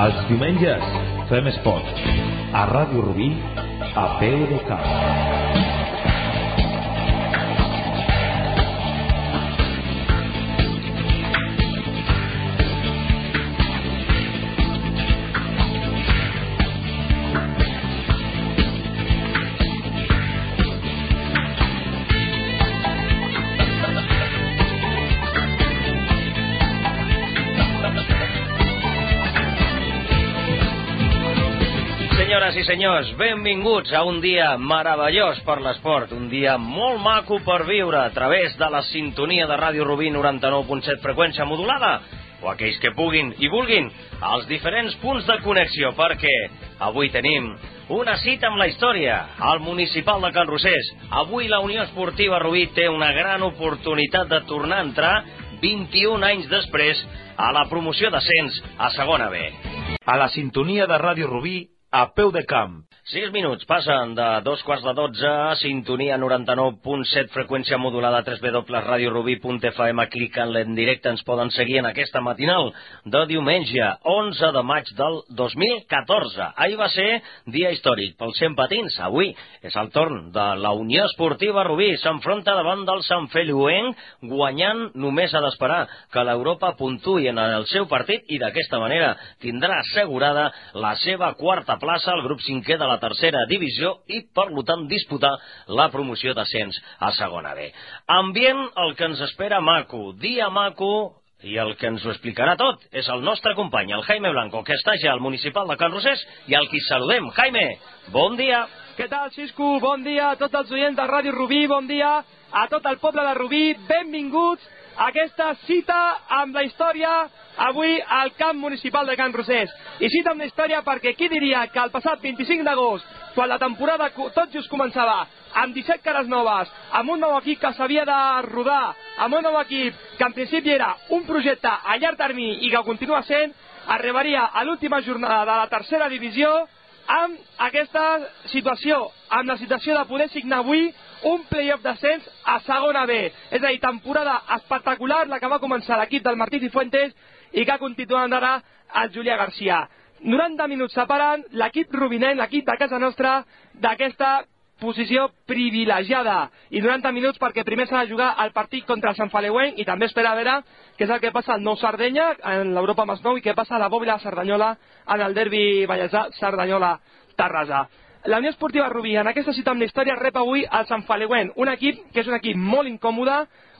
Els diumenges fem esport. A Ràdio Rubí, a peu de camp. Senyores i senyors, benvinguts a un dia meravellós per l'esport, un dia molt maco per viure a través de la sintonia de Ràdio Rubí 99.7 freqüència modulada, o aquells que puguin i vulguin, als diferents punts de connexió, perquè avui tenim una cita amb la història, al municipal de Can Rosés. Avui la Unió Esportiva Rubí té una gran oportunitat de tornar a entrar 21 anys després a la promoció d'ascens a segona B. A la sintonia de Ràdio Rubí, a peu de camp. 6 minuts passen de dos quarts de 12, sintonia 99.7, freqüència modulada 3w.radiorubí.fm, clicant en directe, ens poden seguir en aquesta matinal de diumenge, 11 de maig del 2014. Ahir va ser dia històric pels 100 patins, avui és el torn de la Unió Esportiva Rubí, s'enfronta davant del Sant Feliuenc, guanyant només ha d'esperar que l'Europa puntuï en el seu partit i d'aquesta manera tindrà assegurada la seva quarta plaça al grup cinquè de la tercera divisió i, per tant, disputar la promoció d'ascens a segona B. Ambient el que ens espera maco, dia maco, i el que ens ho explicarà tot és el nostre company, el Jaime Blanco, que està ja al municipal de Can Rosés i al qui saludem. Jaime, bon dia. Què tal, Xisco? Bon dia a tots els oients de Ràdio Rubí, bon dia a tot el poble de Rubí, benvinguts a aquesta cita amb la història avui al camp municipal de Can Rosés. I cita la història perquè qui diria que el passat 25 d'agost, quan la temporada tot just començava, amb 17 cares noves, amb un nou equip que s'havia de rodar, amb un nou equip que en principi era un projecte a llarg termini i que continua sent, arribaria a l'última jornada de la tercera divisió amb aquesta situació, amb la situació de poder signar avui un playoff d'ascens a segona B. És a dir, temporada espectacular la que va començar l'equip del Martí Cifuentes i que ha continuat ara el Julià Garcia. 90 minuts separen l'equip rubinenc, l'equip de casa nostra, d'aquesta posició privilegiada i 90 minuts perquè primer s'ha de jugar el partit contra el Sant Faleuenc i també espera a veure què és el que passa al Nou Sardenya en l'Europa Masnou i què passa a la Bòbila Cerdanyola en el derbi Vallèsà Cerdanyola-Terrassa. La Unió Esportiva Rubí en aquesta cita amb la història rep avui el Sant Faleuenc, un equip que és un equip molt incòmode,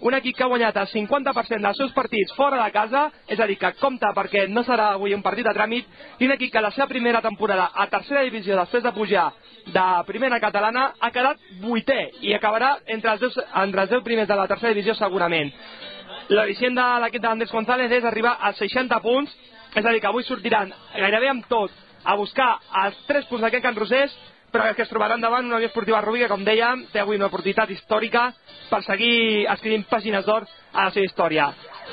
un equip que ha guanyat el 50% dels seus partits fora de casa, és a dir, que compta perquè no serà avui un partit de tràmit, i un equip que la seva primera temporada a tercera divisió després de pujar de primera catalana ha quedat vuitè i acabarà entre els, dos, entre els 10 primers de la tercera divisió segurament. L'origent de l'equip d'Andrés González és arribar als 60 punts, és a dir, que avui sortiran gairebé amb tot a buscar els 3 punts d'aquest Can Rosés, però que es trobaran davant una Unió Esportiva Rubí que, com dèiem, té avui una oportunitat històrica per seguir escrivint pàgines d'or a la seva història.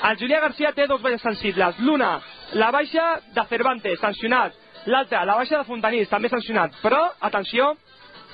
El Julià Garcia té dos baixes sensibles. L'una, la baixa de Cervantes, sancionat. L'altra, la baixa de Fontanís, també sancionat. Però, atenció,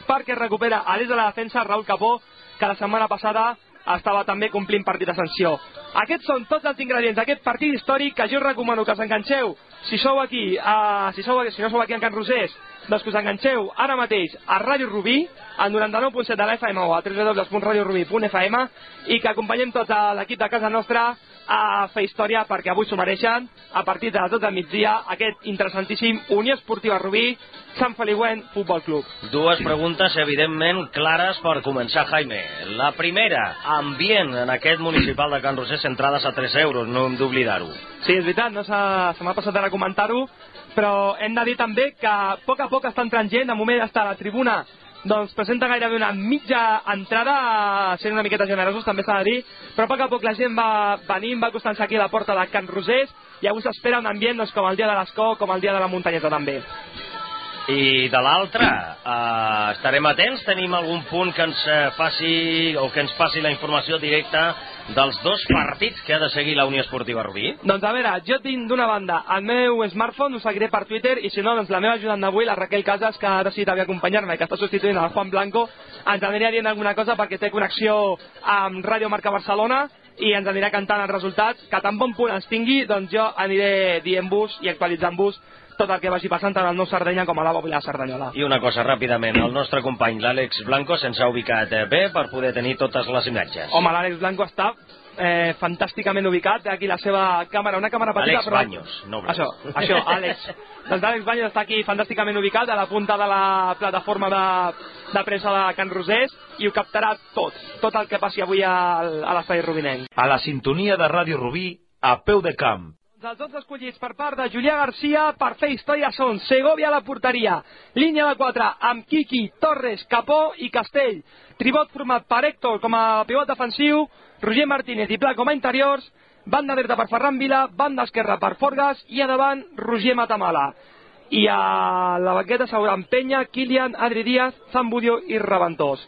perquè recupera a l'eix de la defensa Raúl Capó, que la setmana passada estava també complint partit de sanció. Aquests són tots els ingredients d'aquest partit històric que jo us recomano que us enganxeu. Si sou aquí, uh, si, sou, si no sou aquí en Can Rosés, doncs que us enganxeu ara mateix a Ràdio Rubí, al 99.7 de la FM o a www.radiorubí.fm i que acompanyem tot a l'equip de casa nostra a fer història perquè avui s'ho mereixen a partir de les 12 del migdia aquest interessantíssim Unió Esportiva Rubí Sant Feliuent Futbol Club. Dues preguntes, evidentment, clares per començar, Jaime. La primera, ambient en aquest municipal de Can Rosés, entrades a 3 euros, no hem d'oblidar-ho. Sí, és veritat, no se m'ha passat ara comentar-ho, però hem de dir també que a poc a poc està entrant gent, de moment està a la tribuna doncs presenta gairebé una mitja entrada, sent una miqueta generosos també s'ha de dir, però a poc a poc la gent va venint, va acostant-se aquí a la porta de Can Rosés i avui s'espera un ambient doncs, com el dia de l'Escó, com el dia de la muntanyeta també. I de l'altra, eh, estarem atents, tenim algun punt que ens eh, faci o que ens passi la informació directa dels dos partits que ha de seguir la Unió Esportiva Rubí. Doncs a veure, jo tinc d'una banda el meu smartphone, us seguiré per Twitter, i si no, doncs la meva ajudant d'avui, la Raquel Casas, que ha decidit avui acompanyar-me, que està substituint el Juan Blanco, ens anirà dient alguna cosa perquè té connexió amb Ràdio Marca Barcelona i ens anirà cantant els resultats, que tan bon punt ens tingui, doncs jo aniré dient-vos i actualitzant-vos tot el que vagi passant tant al nou Sardenya com a la Bòbila Cerdanyola. I una cosa, ràpidament, el nostre company, l'Àlex Blanco, se'ns ha ubicat eh, bé per poder tenir totes les imatges. Home, l'Àlex Blanco està eh, fantàsticament ubicat, té aquí la seva càmera, una càmera petita, Àlex però... Baños, no Blanco. Això, això, Àlex. doncs Àlex Baños està aquí fantàsticament ubicat a la punta de la plataforma de, de premsa de Can Rosés i ho captarà tot, tot el que passi avui al, a l'espai rubinenc. A la sintonia de Ràdio Rubí, a peu de camp. Els 12 escollits per part de Julià Garcia per fer història són Segovia a la porteria, línia de 4 amb Kiki, Torres, Capó i Castell, tribot format per Héctor com a pivot defensiu, Roger Martínez i Pla com a interiors, banda dreta per Ferran Vila, banda esquerra per Forgas i a davant Roger Matamala. I a la banqueta s'hauran Penya, Kilian, Adri Díaz, Zambudio i Reventós.